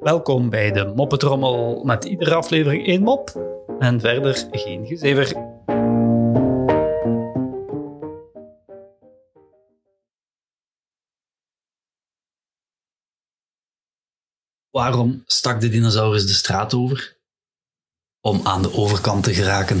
Welkom bij de Moppetrommel met iedere aflevering één mop en verder geen gezever. Waarom stak de dinosaurus de straat over? Om aan de overkant te geraken.